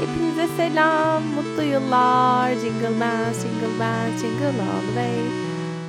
Hepinize selam, mutlu yıllar. Jingle bells, jingle bells, jingle all the way.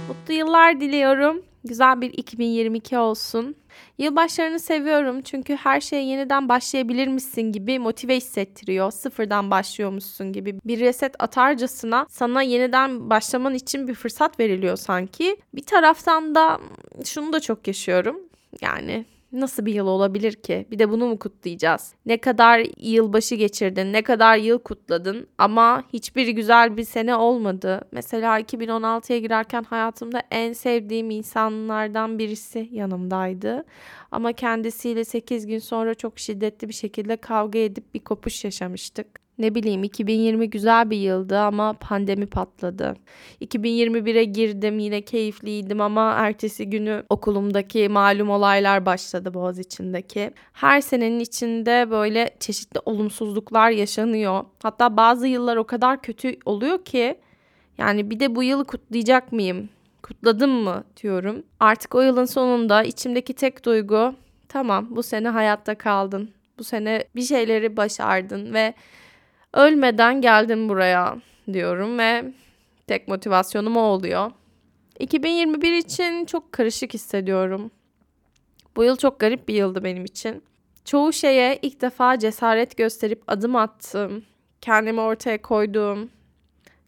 Mutlu yıllar diliyorum. Güzel bir 2022 olsun. Yılbaşlarını seviyorum çünkü her şeye yeniden başlayabilirmişsin gibi motive hissettiriyor. Sıfırdan başlıyormuşsun gibi bir reset atarcasına sana yeniden başlaman için bir fırsat veriliyor sanki. Bir taraftan da şunu da çok yaşıyorum. Yani Nasıl bir yıl olabilir ki? Bir de bunu mu kutlayacağız? Ne kadar yılbaşı geçirdin, ne kadar yıl kutladın ama hiçbir güzel bir sene olmadı. Mesela 2016'ya girerken hayatımda en sevdiğim insanlardan birisi yanımdaydı. Ama kendisiyle 8 gün sonra çok şiddetli bir şekilde kavga edip bir kopuş yaşamıştık. Ne bileyim 2020 güzel bir yıldı ama pandemi patladı. 2021'e girdim yine keyifliydim ama ertesi günü okulumdaki malum olaylar başladı Boğaz içindeki. Her senenin içinde böyle çeşitli olumsuzluklar yaşanıyor. Hatta bazı yıllar o kadar kötü oluyor ki yani bir de bu yılı kutlayacak mıyım? Kutladım mı diyorum. Artık o yılın sonunda içimdeki tek duygu tamam bu sene hayatta kaldın. Bu sene bir şeyleri başardın ve Ölmeden geldim buraya diyorum ve tek motivasyonum o oluyor. 2021 için çok karışık hissediyorum. Bu yıl çok garip bir yıldı benim için. Çoğu şeye ilk defa cesaret gösterip adım attım. Kendimi ortaya koyduğum,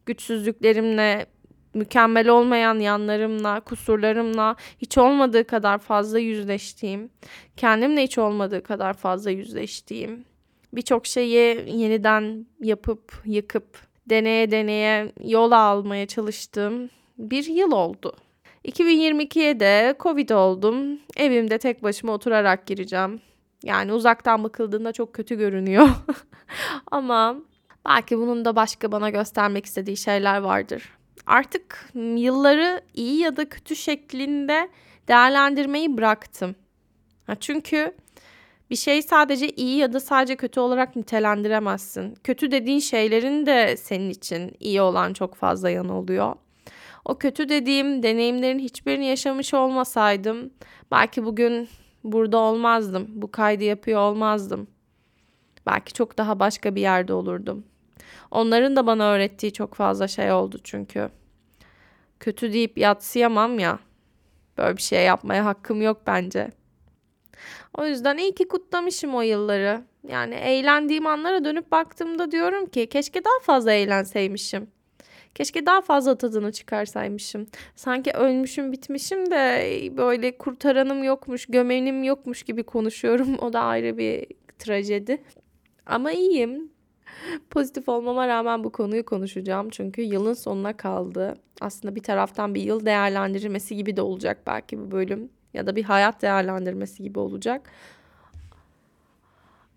güçsüzlüklerimle, mükemmel olmayan yanlarımla, kusurlarımla hiç olmadığı kadar fazla yüzleştiğim, kendimle hiç olmadığı kadar fazla yüzleştiğim, birçok şeyi yeniden yapıp yıkıp deneye deneye yol almaya çalıştığım bir yıl oldu. 2022'ye de Covid oldum. Evimde tek başıma oturarak gireceğim. Yani uzaktan bakıldığında çok kötü görünüyor. Ama belki bunun da başka bana göstermek istediği şeyler vardır. Artık yılları iyi ya da kötü şeklinde değerlendirmeyi bıraktım. çünkü bir şey sadece iyi ya da sadece kötü olarak nitelendiremezsin. Kötü dediğin şeylerin de senin için iyi olan çok fazla yanı oluyor. O kötü dediğim deneyimlerin hiçbirini yaşamış olmasaydım belki bugün burada olmazdım. Bu kaydı yapıyor olmazdım. Belki çok daha başka bir yerde olurdum. Onların da bana öğrettiği çok fazla şey oldu çünkü. Kötü deyip yatsıyamam ya. Böyle bir şey yapmaya hakkım yok bence. O yüzden iyi ki kutlamışım o yılları. Yani eğlendiğim anlara dönüp baktığımda diyorum ki keşke daha fazla eğlenseymişim. Keşke daha fazla tadını çıkarsaymışım. Sanki ölmüşüm bitmişim de böyle kurtaranım yokmuş, gömenim yokmuş gibi konuşuyorum. O da ayrı bir trajedi. Ama iyiyim. Pozitif olmama rağmen bu konuyu konuşacağım. Çünkü yılın sonuna kaldı. Aslında bir taraftan bir yıl değerlendirilmesi gibi de olacak belki bu bölüm ya da bir hayat değerlendirmesi gibi olacak.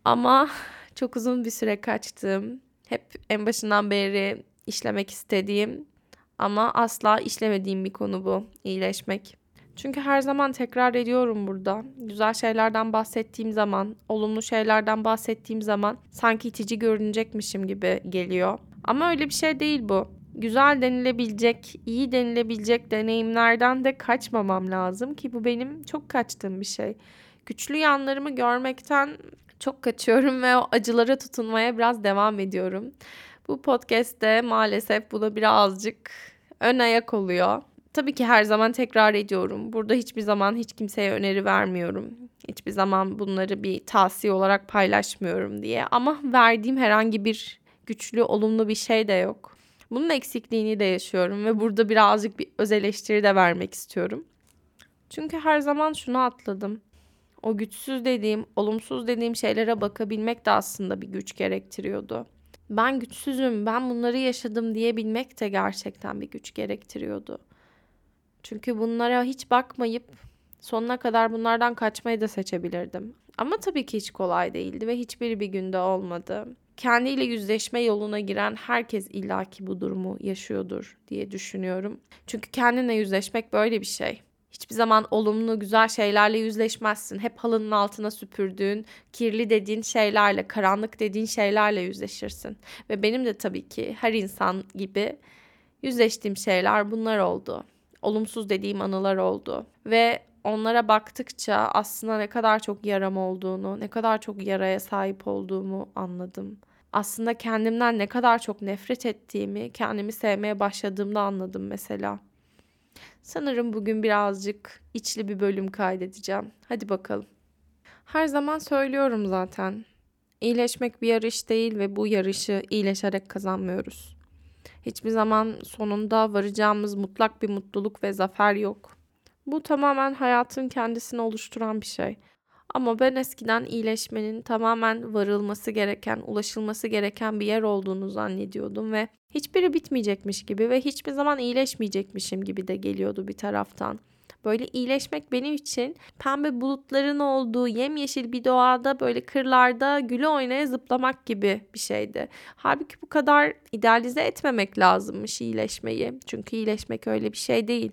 Ama çok uzun bir süre kaçtım. Hep en başından beri işlemek istediğim ama asla işlemediğim bir konu bu. iyileşmek. Çünkü her zaman tekrar ediyorum burada. Güzel şeylerden bahsettiğim zaman, olumlu şeylerden bahsettiğim zaman sanki itici görünecekmişim gibi geliyor. Ama öyle bir şey değil bu güzel denilebilecek, iyi denilebilecek deneyimlerden de kaçmamam lazım ki bu benim çok kaçtığım bir şey. Güçlü yanlarımı görmekten çok kaçıyorum ve o acılara tutunmaya biraz devam ediyorum. Bu podcast'te maalesef buna birazcık ön ayak oluyor. Tabii ki her zaman tekrar ediyorum. Burada hiçbir zaman hiç kimseye öneri vermiyorum. Hiçbir zaman bunları bir tavsiye olarak paylaşmıyorum diye. Ama verdiğim herhangi bir güçlü, olumlu bir şey de yok. Bunun eksikliğini de yaşıyorum ve burada birazcık bir öz eleştiri de vermek istiyorum. Çünkü her zaman şunu atladım. O güçsüz dediğim, olumsuz dediğim şeylere bakabilmek de aslında bir güç gerektiriyordu. Ben güçsüzüm, ben bunları yaşadım diyebilmek de gerçekten bir güç gerektiriyordu. Çünkü bunlara hiç bakmayıp sonuna kadar bunlardan kaçmayı da seçebilirdim. Ama tabii ki hiç kolay değildi ve hiçbir bir günde olmadı kendiyle yüzleşme yoluna giren herkes illaki bu durumu yaşıyordur diye düşünüyorum. Çünkü kendine yüzleşmek böyle bir şey. Hiçbir zaman olumlu, güzel şeylerle yüzleşmezsin. Hep halının altına süpürdüğün, kirli dediğin şeylerle, karanlık dediğin şeylerle yüzleşirsin. Ve benim de tabii ki her insan gibi yüzleştiğim şeyler bunlar oldu. Olumsuz dediğim anılar oldu. Ve onlara baktıkça aslında ne kadar çok yaram olduğunu, ne kadar çok yaraya sahip olduğumu anladım. aslında kendimden ne kadar çok nefret ettiğimi, kendimi sevmeye başladığımda anladım mesela. Sanırım bugün birazcık içli bir bölüm kaydedeceğim. Hadi bakalım. Her zaman söylüyorum zaten. İyileşmek bir yarış değil ve bu yarışı iyileşerek kazanmıyoruz. Hiçbir zaman sonunda varacağımız mutlak bir mutluluk ve zafer yok. Bu tamamen hayatın kendisini oluşturan bir şey. Ama ben eskiden iyileşmenin tamamen varılması gereken, ulaşılması gereken bir yer olduğunu zannediyordum ve hiçbiri bitmeyecekmiş gibi ve hiçbir zaman iyileşmeyecekmişim gibi de geliyordu bir taraftan. Böyle iyileşmek benim için pembe bulutların olduğu yemyeşil bir doğada böyle kırlarda gülü oynaya zıplamak gibi bir şeydi. Halbuki bu kadar idealize etmemek lazımmış iyileşmeyi. Çünkü iyileşmek öyle bir şey değil.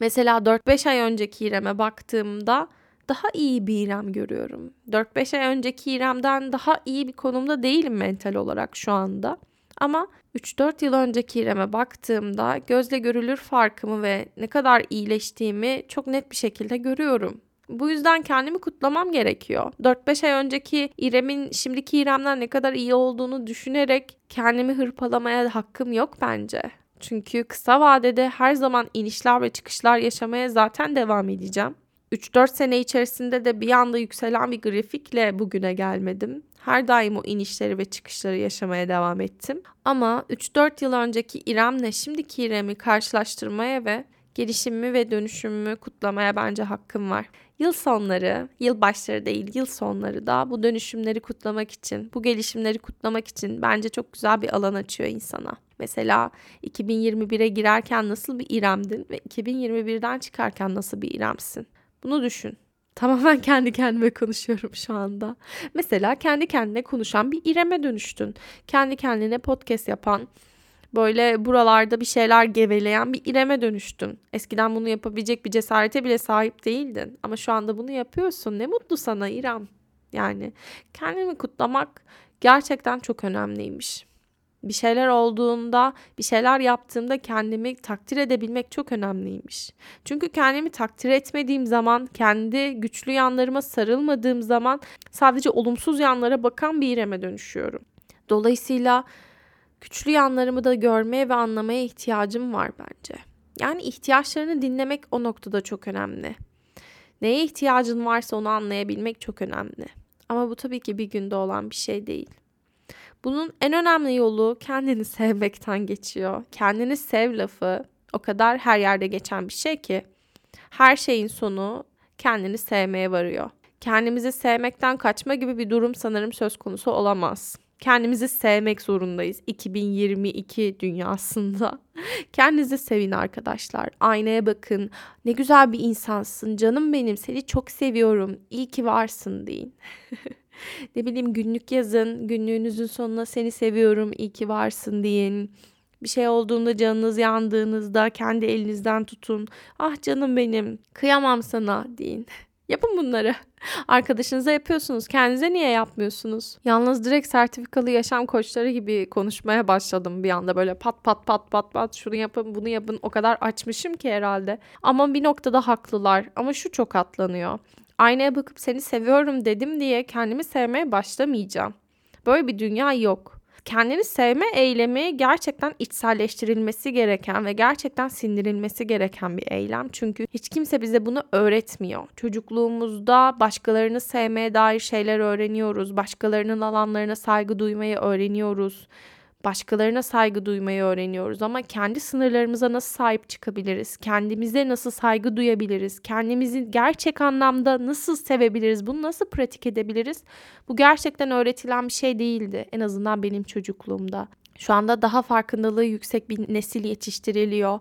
Mesela 4-5 ay önceki İrem'e baktığımda daha iyi bir İrem görüyorum. 4-5 ay önceki İrem'den daha iyi bir konumda değilim mental olarak şu anda. Ama 3-4 yıl önceki İrem'e baktığımda gözle görülür farkımı ve ne kadar iyileştiğimi çok net bir şekilde görüyorum. Bu yüzden kendimi kutlamam gerekiyor. 4-5 ay önceki İrem'in şimdiki İrem'den ne kadar iyi olduğunu düşünerek kendimi hırpalamaya hakkım yok bence. Çünkü kısa vadede her zaman inişler ve çıkışlar yaşamaya zaten devam edeceğim. 3-4 sene içerisinde de bir anda yükselen bir grafikle bugüne gelmedim. Her daim o inişleri ve çıkışları yaşamaya devam ettim. Ama 3-4 yıl önceki İrem'le şimdiki İrem'i karşılaştırmaya ve gelişimimi ve dönüşümümü kutlamaya bence hakkım var. Yıl sonları, yıl başları değil, yıl sonları da bu dönüşümleri kutlamak için, bu gelişimleri kutlamak için bence çok güzel bir alan açıyor insana. Mesela 2021'e girerken nasıl bir İrem'din ve 2021'den çıkarken nasıl bir İrem'sin? Bunu düşün. Tamamen kendi kendime konuşuyorum şu anda. Mesela kendi kendine konuşan bir İrem'e dönüştün. Kendi kendine podcast yapan, böyle buralarda bir şeyler geveleyen bir İrem'e dönüştün. Eskiden bunu yapabilecek bir cesarete bile sahip değildin. Ama şu anda bunu yapıyorsun. Ne mutlu sana İrem. Yani kendimi kutlamak gerçekten çok önemliymiş. Bir şeyler olduğunda, bir şeyler yaptığımda kendimi takdir edebilmek çok önemliymiş. Çünkü kendimi takdir etmediğim zaman, kendi güçlü yanlarıma sarılmadığım zaman sadece olumsuz yanlara bakan bir İrem'e dönüşüyorum. Dolayısıyla güçlü yanlarımı da görmeye ve anlamaya ihtiyacım var bence. Yani ihtiyaçlarını dinlemek o noktada çok önemli. Neye ihtiyacın varsa onu anlayabilmek çok önemli. Ama bu tabii ki bir günde olan bir şey değil. Bunun en önemli yolu kendini sevmekten geçiyor. Kendini sev lafı o kadar her yerde geçen bir şey ki her şeyin sonu kendini sevmeye varıyor. Kendimizi sevmekten kaçma gibi bir durum sanırım söz konusu olamaz. Kendimizi sevmek zorundayız 2022 dünyasında. Kendinizi sevin arkadaşlar. Aynaya bakın. Ne güzel bir insansın. Canım benim. Seni çok seviyorum. İyi ki varsın deyin. ne bileyim günlük yazın. Günlüğünüzün sonuna seni seviyorum, iyi ki varsın deyin. Bir şey olduğunda canınız yandığınızda kendi elinizden tutun. Ah canım benim kıyamam sana deyin. Yapın bunları. Arkadaşınıza yapıyorsunuz. Kendinize niye yapmıyorsunuz? Yalnız direkt sertifikalı yaşam koçları gibi konuşmaya başladım bir anda. Böyle pat pat pat pat pat şunu yapın bunu yapın. O kadar açmışım ki herhalde. Ama bir noktada haklılar. Ama şu çok atlanıyor aynaya bakıp seni seviyorum dedim diye kendimi sevmeye başlamayacağım. Böyle bir dünya yok. Kendini sevme eylemi gerçekten içselleştirilmesi gereken ve gerçekten sindirilmesi gereken bir eylem. Çünkü hiç kimse bize bunu öğretmiyor. Çocukluğumuzda başkalarını sevmeye dair şeyler öğreniyoruz. Başkalarının alanlarına saygı duymayı öğreniyoruz başkalarına saygı duymayı öğreniyoruz ama kendi sınırlarımıza nasıl sahip çıkabiliriz? Kendimize nasıl saygı duyabiliriz? Kendimizi gerçek anlamda nasıl sevebiliriz? Bunu nasıl pratik edebiliriz? Bu gerçekten öğretilen bir şey değildi en azından benim çocukluğumda. Şu anda daha farkındalığı yüksek bir nesil yetiştiriliyor.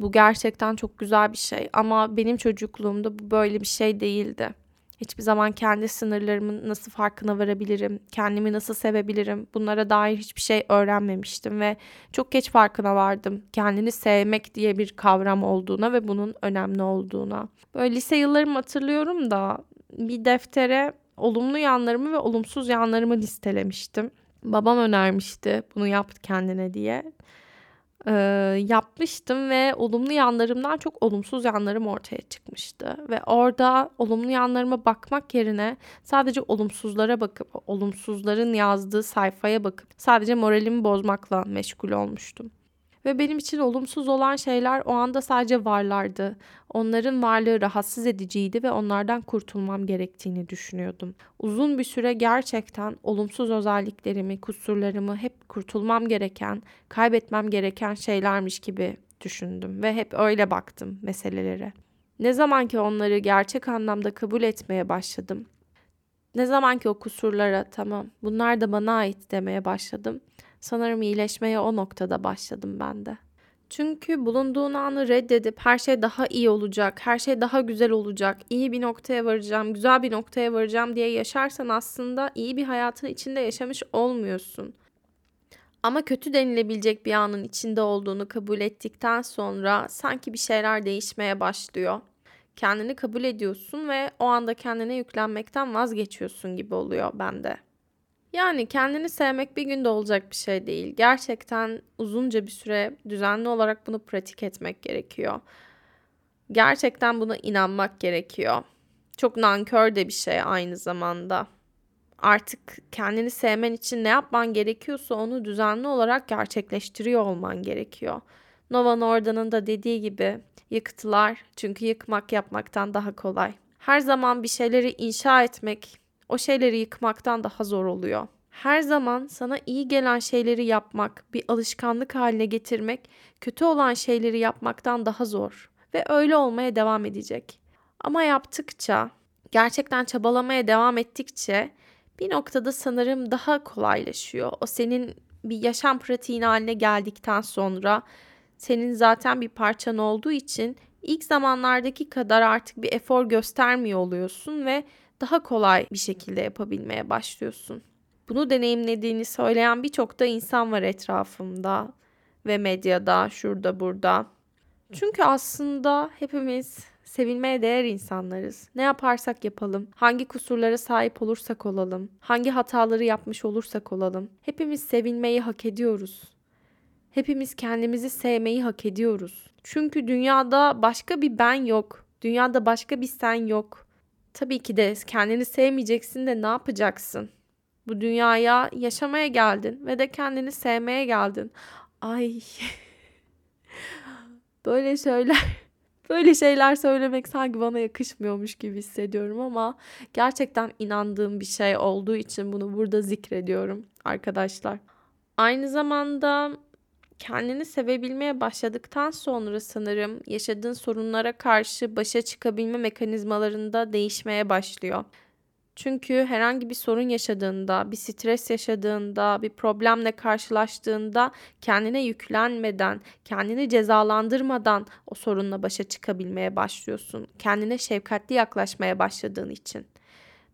Bu gerçekten çok güzel bir şey ama benim çocukluğumda bu böyle bir şey değildi. Hiçbir zaman kendi sınırlarımın nasıl farkına varabilirim, kendimi nasıl sevebilirim bunlara dair hiçbir şey öğrenmemiştim ve çok geç farkına vardım. Kendini sevmek diye bir kavram olduğuna ve bunun önemli olduğuna. Böyle lise yıllarımı hatırlıyorum da bir deftere olumlu yanlarımı ve olumsuz yanlarımı listelemiştim. Babam önermişti bunu yap kendine diye. E, yapmıştım ve olumlu yanlarımdan çok olumsuz yanlarım ortaya çıkmıştı. Ve orada olumlu yanlarıma bakmak yerine sadece olumsuzlara bakıp, olumsuzların yazdığı sayfaya bakıp sadece moralimi bozmakla meşgul olmuştum. Ve benim için olumsuz olan şeyler o anda sadece varlardı. Onların varlığı rahatsız ediciydi ve onlardan kurtulmam gerektiğini düşünüyordum. Uzun bir süre gerçekten olumsuz özelliklerimi, kusurlarımı hep kurtulmam gereken, kaybetmem gereken şeylermiş gibi düşündüm ve hep öyle baktım meselelere. Ne zaman ki onları gerçek anlamda kabul etmeye başladım, ne zaman ki o kusurlara tamam bunlar da bana ait demeye başladım, sanırım iyileşmeye o noktada başladım ben de. Çünkü bulunduğun anı reddedip her şey daha iyi olacak, her şey daha güzel olacak, iyi bir noktaya varacağım, güzel bir noktaya varacağım diye yaşarsan aslında iyi bir hayatın içinde yaşamış olmuyorsun. Ama kötü denilebilecek bir anın içinde olduğunu kabul ettikten sonra sanki bir şeyler değişmeye başlıyor. Kendini kabul ediyorsun ve o anda kendine yüklenmekten vazgeçiyorsun gibi oluyor bende. Yani kendini sevmek bir günde olacak bir şey değil. Gerçekten uzunca bir süre düzenli olarak bunu pratik etmek gerekiyor. Gerçekten buna inanmak gerekiyor. Çok nankör de bir şey aynı zamanda. Artık kendini sevmen için ne yapman gerekiyorsa onu düzenli olarak gerçekleştiriyor olman gerekiyor. Nova Norda'nın da dediği gibi yıktılar çünkü yıkmak yapmaktan daha kolay. Her zaman bir şeyleri inşa etmek o şeyleri yıkmaktan daha zor oluyor. Her zaman sana iyi gelen şeyleri yapmak, bir alışkanlık haline getirmek, kötü olan şeyleri yapmaktan daha zor ve öyle olmaya devam edecek. Ama yaptıkça, gerçekten çabalamaya devam ettikçe bir noktada sanırım daha kolaylaşıyor. O senin bir yaşam pratiğin haline geldikten sonra senin zaten bir parçan olduğu için ilk zamanlardaki kadar artık bir efor göstermiyor oluyorsun ve daha kolay bir şekilde yapabilmeye başlıyorsun. Bunu deneyimlediğini söyleyen birçok da insan var etrafımda ve medyada, şurada burada. Çünkü aslında hepimiz sevilmeye değer insanlarız. Ne yaparsak yapalım, hangi kusurlara sahip olursak olalım, hangi hataları yapmış olursak olalım, hepimiz sevilmeyi hak ediyoruz. Hepimiz kendimizi sevmeyi hak ediyoruz. Çünkü dünyada başka bir ben yok. Dünyada başka bir sen yok. Tabii ki de kendini sevmeyeceksin de ne yapacaksın? Bu dünyaya yaşamaya geldin ve de kendini sevmeye geldin. Ay. böyle şeyler böyle şeyler söylemek sanki bana yakışmıyormuş gibi hissediyorum ama gerçekten inandığım bir şey olduğu için bunu burada zikrediyorum arkadaşlar. Aynı zamanda kendini sevebilmeye başladıktan sonra sanırım yaşadığın sorunlara karşı başa çıkabilme mekanizmalarında değişmeye başlıyor. Çünkü herhangi bir sorun yaşadığında, bir stres yaşadığında, bir problemle karşılaştığında kendine yüklenmeden, kendini cezalandırmadan o sorunla başa çıkabilmeye başlıyorsun. Kendine şefkatli yaklaşmaya başladığın için.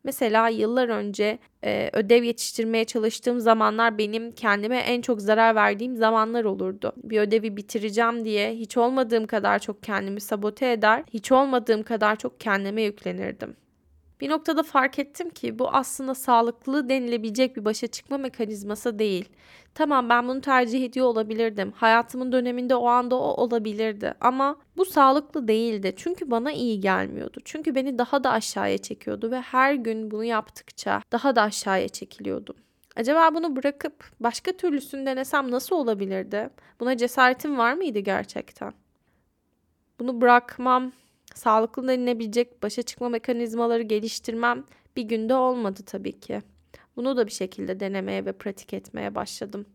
Mesela yıllar önce e, ödev yetiştirmeye çalıştığım zamanlar benim kendime en çok zarar verdiğim zamanlar olurdu. Bir ödevi bitireceğim diye hiç olmadığım kadar çok kendimi sabote eder, hiç olmadığım kadar çok kendime yüklenirdim. Bir noktada fark ettim ki bu aslında sağlıklı denilebilecek bir başa çıkma mekanizması değil. Tamam ben bunu tercih ediyor olabilirdim. Hayatımın döneminde o anda o olabilirdi. Ama bu sağlıklı değildi. Çünkü bana iyi gelmiyordu. Çünkü beni daha da aşağıya çekiyordu ve her gün bunu yaptıkça daha da aşağıya çekiliyordum. Acaba bunu bırakıp başka türlüsünü denesem nasıl olabilirdi? Buna cesaretim var mıydı gerçekten? Bunu bırakmam sağlıklı denilebilecek başa çıkma mekanizmaları geliştirmem bir günde olmadı tabii ki. Bunu da bir şekilde denemeye ve pratik etmeye başladım.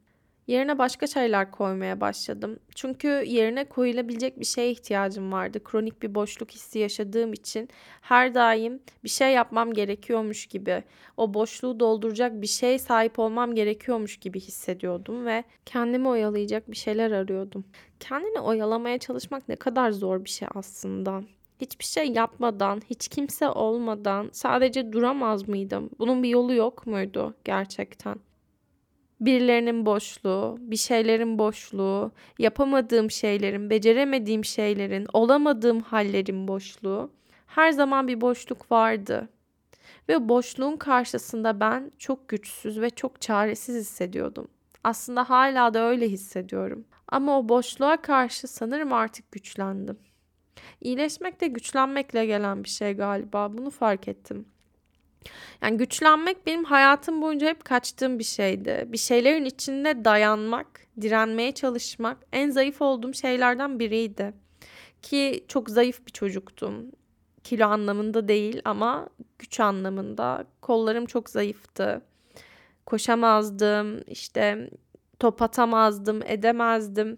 Yerine başka şeyler koymaya başladım. Çünkü yerine koyulabilecek bir şeye ihtiyacım vardı. Kronik bir boşluk hissi yaşadığım için her daim bir şey yapmam gerekiyormuş gibi, o boşluğu dolduracak bir şey sahip olmam gerekiyormuş gibi hissediyordum ve kendimi oyalayacak bir şeyler arıyordum. Kendini oyalamaya çalışmak ne kadar zor bir şey aslında hiçbir şey yapmadan, hiç kimse olmadan sadece duramaz mıydım? Bunun bir yolu yok muydu gerçekten? Birilerinin boşluğu, bir şeylerin boşluğu, yapamadığım şeylerin, beceremediğim şeylerin, olamadığım hallerin boşluğu. Her zaman bir boşluk vardı. Ve boşluğun karşısında ben çok güçsüz ve çok çaresiz hissediyordum. Aslında hala da öyle hissediyorum. Ama o boşluğa karşı sanırım artık güçlendim. İyileşmek de güçlenmekle gelen bir şey galiba. Bunu fark ettim. Yani güçlenmek benim hayatım boyunca hep kaçtığım bir şeydi. Bir şeylerin içinde dayanmak, direnmeye çalışmak en zayıf olduğum şeylerden biriydi. Ki çok zayıf bir çocuktum. Kilo anlamında değil ama güç anlamında. Kollarım çok zayıftı. Koşamazdım, işte top atamazdım, edemezdim.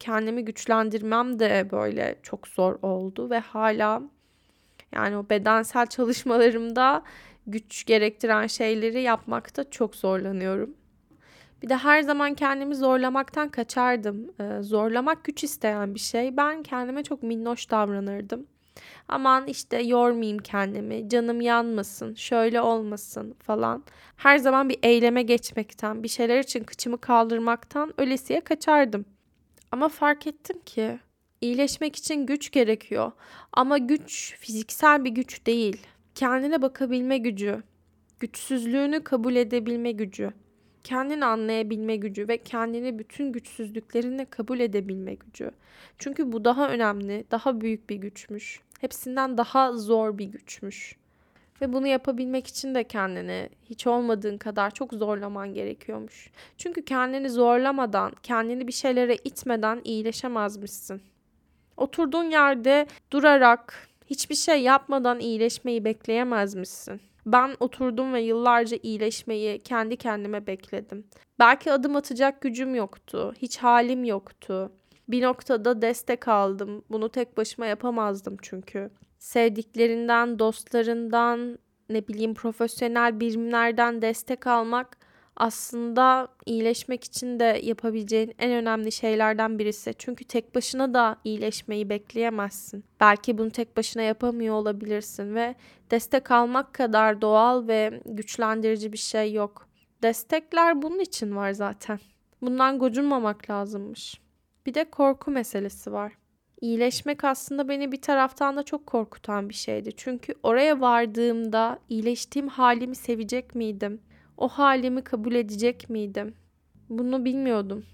Kendimi güçlendirmem de böyle çok zor oldu ve hala yani o bedensel çalışmalarımda güç gerektiren şeyleri yapmakta çok zorlanıyorum. Bir de her zaman kendimi zorlamaktan kaçardım. Ee, zorlamak güç isteyen bir şey. Ben kendime çok minnoş davranırdım. Aman işte yormayayım kendimi, canım yanmasın, şöyle olmasın falan. Her zaman bir eyleme geçmekten, bir şeyler için kıçımı kaldırmaktan ölesiye kaçardım. Ama fark ettim ki iyileşmek için güç gerekiyor. Ama güç fiziksel bir güç değil. Kendine bakabilme gücü, güçsüzlüğünü kabul edebilme gücü, kendini anlayabilme gücü ve kendini bütün güçsüzlüklerinle kabul edebilme gücü. Çünkü bu daha önemli, daha büyük bir güçmüş. Hepsinden daha zor bir güçmüş. Ve bunu yapabilmek için de kendini hiç olmadığın kadar çok zorlaman gerekiyormuş. Çünkü kendini zorlamadan, kendini bir şeylere itmeden iyileşemezmişsin. Oturduğun yerde durarak, hiçbir şey yapmadan iyileşmeyi bekleyemezmişsin. Ben oturdum ve yıllarca iyileşmeyi kendi kendime bekledim. Belki adım atacak gücüm yoktu, hiç halim yoktu. Bir noktada destek aldım. Bunu tek başıma yapamazdım çünkü. Sevdiklerinden, dostlarından, ne bileyim profesyonel birimlerden destek almak aslında iyileşmek için de yapabileceğin en önemli şeylerden birisi. Çünkü tek başına da iyileşmeyi bekleyemezsin. Belki bunu tek başına yapamıyor olabilirsin ve destek almak kadar doğal ve güçlendirici bir şey yok. Destekler bunun için var zaten. Bundan gocunmamak lazımmış. Bir de korku meselesi var. İyileşmek aslında beni bir taraftan da çok korkutan bir şeydi. Çünkü oraya vardığımda iyileştiğim halimi sevecek miydim? O halimi kabul edecek miydim? Bunu bilmiyordum.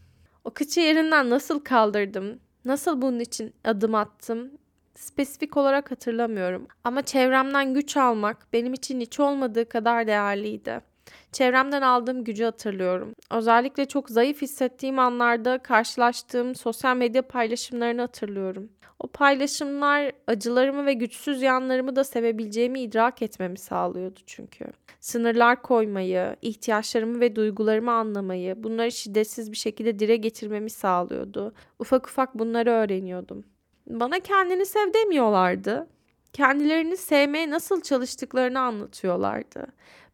O kıçı yerinden nasıl kaldırdım? Nasıl bunun için adım attım? Spesifik olarak hatırlamıyorum. Ama çevremden güç almak benim için hiç olmadığı kadar değerliydi. Çevremden aldığım gücü hatırlıyorum. Özellikle çok zayıf hissettiğim anlarda karşılaştığım sosyal medya paylaşımlarını hatırlıyorum. O paylaşımlar acılarımı ve güçsüz yanlarımı da sevebileceğimi idrak etmemi sağlıyordu çünkü. Sınırlar koymayı, ihtiyaçlarımı ve duygularımı anlamayı, bunları şiddetsiz bir şekilde dile getirmemi sağlıyordu. Ufak ufak bunları öğreniyordum. Bana kendini sev demiyorlardı. Kendilerini sevmeye nasıl çalıştıklarını anlatıyorlardı.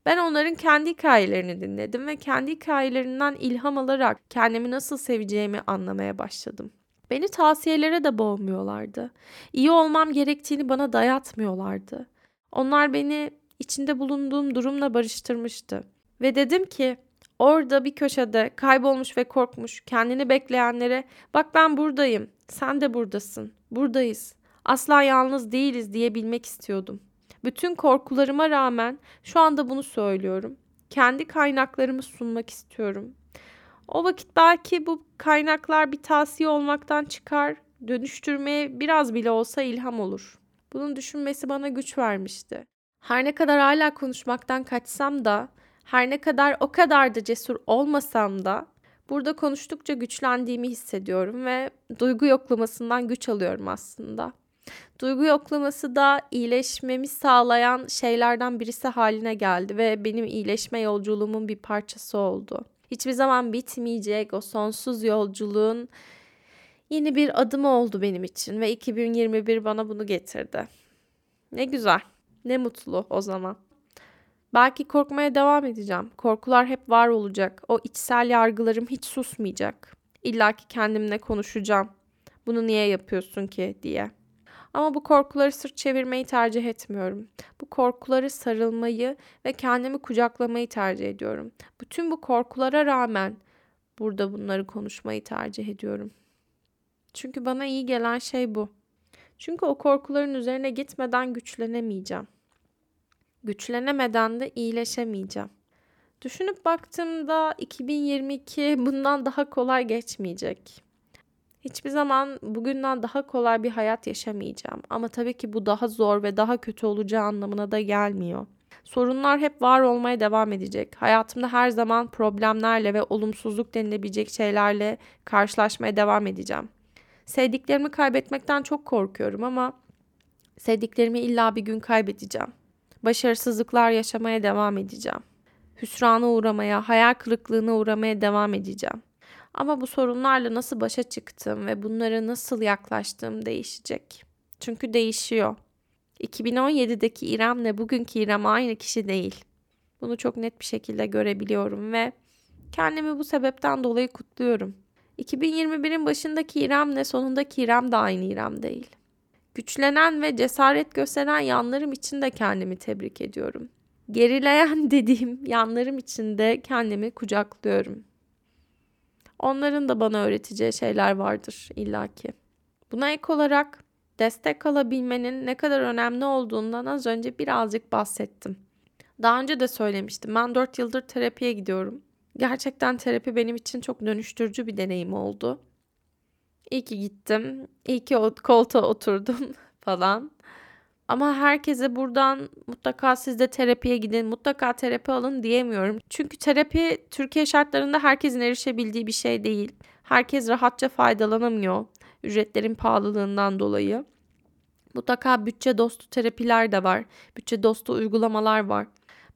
Ben onların kendi hikayelerini dinledim ve kendi hikayelerinden ilham alarak kendimi nasıl seveceğimi anlamaya başladım. Beni tavsiyelere de boğmuyorlardı. İyi olmam gerektiğini bana dayatmıyorlardı. Onlar beni içinde bulunduğum durumla barıştırmıştı. Ve dedim ki orada bir köşede kaybolmuş ve korkmuş kendini bekleyenlere bak ben buradayım, sen de buradasın, buradayız, asla yalnız değiliz diyebilmek istiyordum. Bütün korkularıma rağmen şu anda bunu söylüyorum. Kendi kaynaklarımı sunmak istiyorum. O vakit belki bu kaynaklar bir tavsiye olmaktan çıkar, dönüştürmeye biraz bile olsa ilham olur. Bunun düşünmesi bana güç vermişti. Her ne kadar hala konuşmaktan kaçsam da, her ne kadar o kadar da cesur olmasam da burada konuştukça güçlendiğimi hissediyorum ve duygu yoklamasından güç alıyorum aslında. Duygu yoklaması da iyileşmemi sağlayan şeylerden birisi haline geldi ve benim iyileşme yolculuğumun bir parçası oldu. Hiçbir zaman bitmeyecek o sonsuz yolculuğun yeni bir adım oldu benim için ve 2021 bana bunu getirdi. Ne güzel. Ne mutlu o zaman. Belki korkmaya devam edeceğim. Korkular hep var olacak. O içsel yargılarım hiç susmayacak. İlla ki kendimle konuşacağım. Bunu niye yapıyorsun ki diye. Ama bu korkuları sırt çevirmeyi tercih etmiyorum. Bu korkuları sarılmayı ve kendimi kucaklamayı tercih ediyorum. Bütün bu korkulara rağmen burada bunları konuşmayı tercih ediyorum. Çünkü bana iyi gelen şey bu. Çünkü o korkuların üzerine gitmeden güçlenemeyeceğim. Güçlenemeden de iyileşemeyeceğim. Düşünüp baktığımda 2022 bundan daha kolay geçmeyecek. Hiçbir zaman bugünden daha kolay bir hayat yaşamayacağım. Ama tabii ki bu daha zor ve daha kötü olacağı anlamına da gelmiyor. Sorunlar hep var olmaya devam edecek. Hayatımda her zaman problemlerle ve olumsuzluk denilebilecek şeylerle karşılaşmaya devam edeceğim. Sevdiklerimi kaybetmekten çok korkuyorum ama sevdiklerimi illa bir gün kaybedeceğim. Başarısızlıklar yaşamaya devam edeceğim. Hüsrana uğramaya, hayal kırıklığına uğramaya devam edeceğim. Ama bu sorunlarla nasıl başa çıktım ve bunlara nasıl yaklaştığım değişecek. Çünkü değişiyor. 2017'deki İrem'le bugünkü İrem aynı kişi değil. Bunu çok net bir şekilde görebiliyorum ve kendimi bu sebepten dolayı kutluyorum. 2021'in başındaki İrem'le sonundaki İrem de aynı İrem değil. Güçlenen ve cesaret gösteren yanlarım için de kendimi tebrik ediyorum. Gerileyen dediğim yanlarım için de kendimi kucaklıyorum. Onların da bana öğreteceği şeyler vardır illaki. Buna ek olarak destek alabilmenin ne kadar önemli olduğundan az önce birazcık bahsettim. Daha önce de söylemiştim. Ben 4 yıldır terapiye gidiyorum. Gerçekten terapi benim için çok dönüştürücü bir deneyim oldu. İyi ki gittim. İyi ki koltuğa oturdum falan. Ama herkese buradan mutlaka siz de terapiye gidin, mutlaka terapi alın diyemiyorum. Çünkü terapi Türkiye şartlarında herkesin erişebildiği bir şey değil. Herkes rahatça faydalanamıyor ücretlerin pahalılığından dolayı. Mutlaka bütçe dostu terapiler de var. Bütçe dostu uygulamalar var.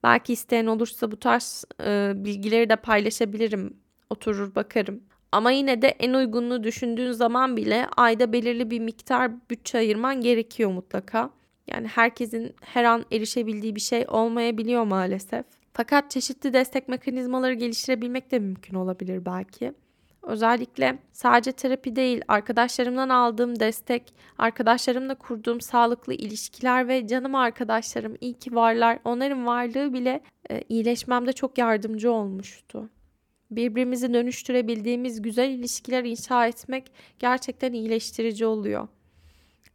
Belki isteyen olursa bu tarz e, bilgileri de paylaşabilirim. Oturur bakarım. Ama yine de en uygununu düşündüğün zaman bile ayda belirli bir miktar bütçe ayırman gerekiyor mutlaka. Yani herkesin her an erişebildiği bir şey olmayabiliyor maalesef. Fakat çeşitli destek mekanizmaları geliştirebilmek de mümkün olabilir belki. Özellikle sadece terapi değil, arkadaşlarımdan aldığım destek, arkadaşlarımla kurduğum sağlıklı ilişkiler ve canım arkadaşlarım iyi ki varlar. Onların varlığı bile e, iyileşmemde çok yardımcı olmuştu. Birbirimizi dönüştürebildiğimiz güzel ilişkiler inşa etmek gerçekten iyileştirici oluyor.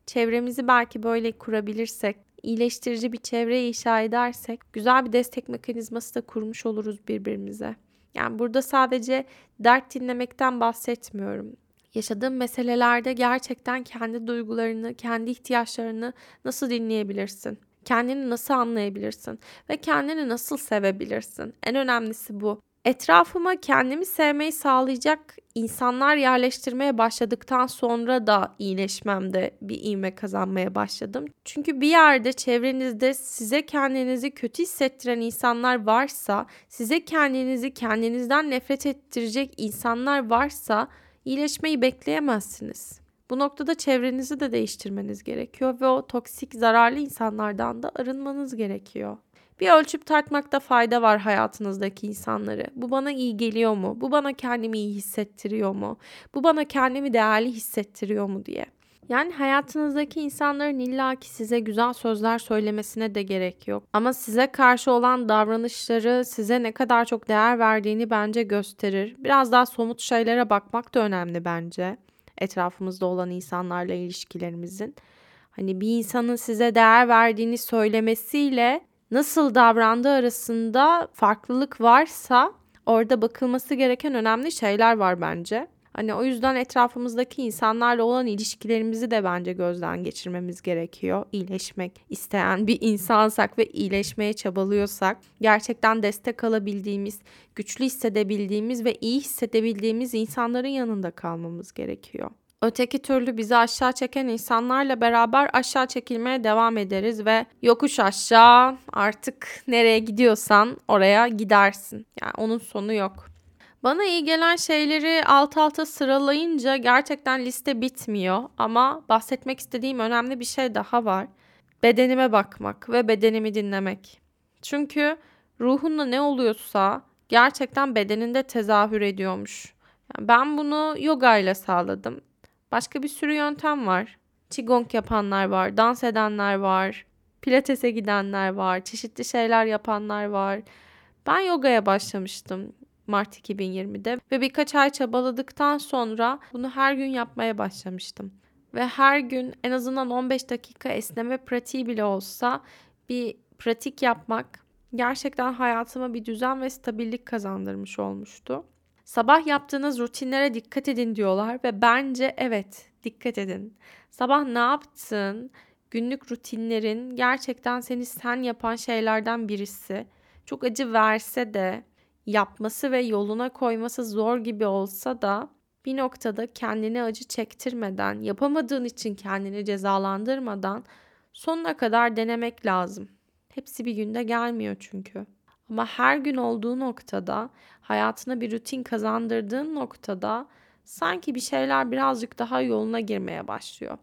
Çevremizi belki böyle kurabilirsek, iyileştirici bir çevre inşa edersek güzel bir destek mekanizması da kurmuş oluruz birbirimize. Yani burada sadece dert dinlemekten bahsetmiyorum. Yaşadığım meselelerde gerçekten kendi duygularını, kendi ihtiyaçlarını nasıl dinleyebilirsin? Kendini nasıl anlayabilirsin ve kendini nasıl sevebilirsin? En önemlisi bu. Etrafıma kendimi sevmeyi sağlayacak insanlar yerleştirmeye başladıktan sonra da iyileşmemde bir ivme kazanmaya başladım. Çünkü bir yerde çevrenizde size kendinizi kötü hissettiren insanlar varsa, size kendinizi kendinizden nefret ettirecek insanlar varsa iyileşmeyi bekleyemezsiniz. Bu noktada çevrenizi de değiştirmeniz gerekiyor ve o toksik zararlı insanlardan da arınmanız gerekiyor. Bir ölçüp tartmakta fayda var hayatınızdaki insanları. Bu bana iyi geliyor mu? Bu bana kendimi iyi hissettiriyor mu? Bu bana kendimi değerli hissettiriyor mu diye. Yani hayatınızdaki insanların illaki size güzel sözler söylemesine de gerek yok. Ama size karşı olan davranışları size ne kadar çok değer verdiğini bence gösterir. Biraz daha somut şeylere bakmak da önemli bence. Etrafımızda olan insanlarla ilişkilerimizin. Hani bir insanın size değer verdiğini söylemesiyle nasıl davrandığı arasında farklılık varsa orada bakılması gereken önemli şeyler var bence. Hani o yüzden etrafımızdaki insanlarla olan ilişkilerimizi de bence gözden geçirmemiz gerekiyor. İyileşmek isteyen bir insansak ve iyileşmeye çabalıyorsak gerçekten destek alabildiğimiz, güçlü hissedebildiğimiz ve iyi hissedebildiğimiz insanların yanında kalmamız gerekiyor. Öteki türlü bizi aşağı çeken insanlarla beraber aşağı çekilmeye devam ederiz ve yokuş aşağı artık nereye gidiyorsan oraya gidersin. Yani onun sonu yok. Bana iyi gelen şeyleri alt alta sıralayınca gerçekten liste bitmiyor ama bahsetmek istediğim önemli bir şey daha var. Bedenime bakmak ve bedenimi dinlemek. Çünkü ruhunda ne oluyorsa gerçekten bedeninde tezahür ediyormuş. Ben bunu yoga ile sağladım. Başka bir sürü yöntem var. Qigong yapanlar var, dans edenler var, pilatese gidenler var, çeşitli şeyler yapanlar var. Ben yogaya başlamıştım Mart 2020'de ve birkaç ay çabaladıktan sonra bunu her gün yapmaya başlamıştım. Ve her gün en azından 15 dakika esneme pratiği bile olsa bir pratik yapmak gerçekten hayatıma bir düzen ve stabillik kazandırmış olmuştu. Sabah yaptığınız rutinlere dikkat edin diyorlar ve bence evet dikkat edin. Sabah ne yaptın? Günlük rutinlerin gerçekten seni sen yapan şeylerden birisi. Çok acı verse de yapması ve yoluna koyması zor gibi olsa da bir noktada kendini acı çektirmeden, yapamadığın için kendini cezalandırmadan sonuna kadar denemek lazım. Hepsi bir günde gelmiyor çünkü. Ama her gün olduğu noktada, hayatına bir rutin kazandırdığın noktada sanki bir şeyler birazcık daha yoluna girmeye başlıyor.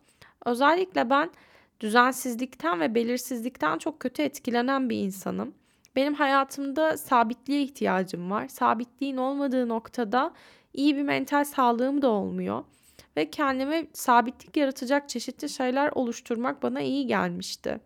Özellikle ben düzensizlikten ve belirsizlikten çok kötü etkilenen bir insanım. Benim hayatımda sabitliğe ihtiyacım var. Sabitliğin olmadığı noktada iyi bir mental sağlığım da olmuyor. Ve kendime sabitlik yaratacak çeşitli şeyler oluşturmak bana iyi gelmişti.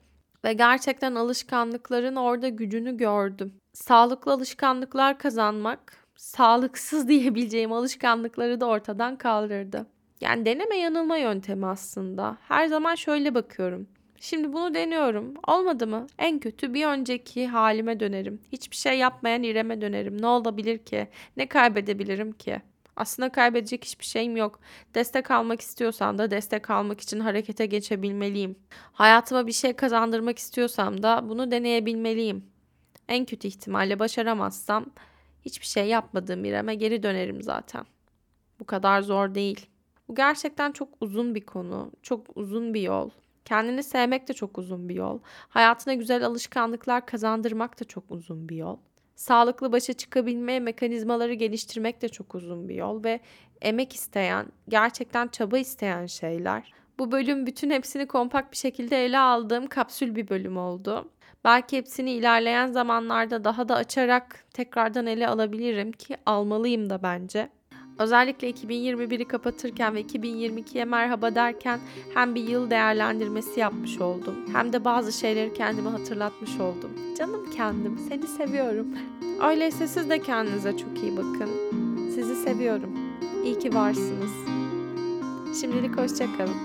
Ve gerçekten alışkanlıkların orada gücünü gördüm. Sağlıklı alışkanlıklar kazanmak, sağlıksız diyebileceğim alışkanlıkları da ortadan kaldırdı. Yani deneme yanılma yöntemi aslında. Her zaman şöyle bakıyorum. Şimdi bunu deniyorum. Olmadı mı? En kötü bir önceki halime dönerim. Hiçbir şey yapmayan İrem'e dönerim. Ne olabilir ki? Ne kaybedebilirim ki? Aslında kaybedecek hiçbir şeyim yok. Destek almak istiyorsam da destek almak için harekete geçebilmeliyim. Hayatıma bir şey kazandırmak istiyorsam da bunu deneyebilmeliyim. En kötü ihtimalle başaramazsam hiçbir şey yapmadığım İrem'e geri dönerim zaten. Bu kadar zor değil. Bu gerçekten çok uzun bir konu, çok uzun bir yol. Kendini sevmek de çok uzun bir yol. Hayatına güzel alışkanlıklar kazandırmak da çok uzun bir yol. Sağlıklı başa çıkabilme mekanizmaları geliştirmek de çok uzun bir yol ve emek isteyen, gerçekten çaba isteyen şeyler. Bu bölüm bütün hepsini kompakt bir şekilde ele aldığım kapsül bir bölüm oldu. Belki hepsini ilerleyen zamanlarda daha da açarak tekrardan ele alabilirim ki almalıyım da bence. Özellikle 2021'i kapatırken ve 2022'ye merhaba derken hem bir yıl değerlendirmesi yapmış oldum. Hem de bazı şeyleri kendime hatırlatmış oldum. Canım kendim, seni seviyorum. Öyleyse siz de kendinize çok iyi bakın. Sizi seviyorum. İyi ki varsınız. Şimdilik hoşçakalın.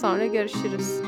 Sonra görüşürüz.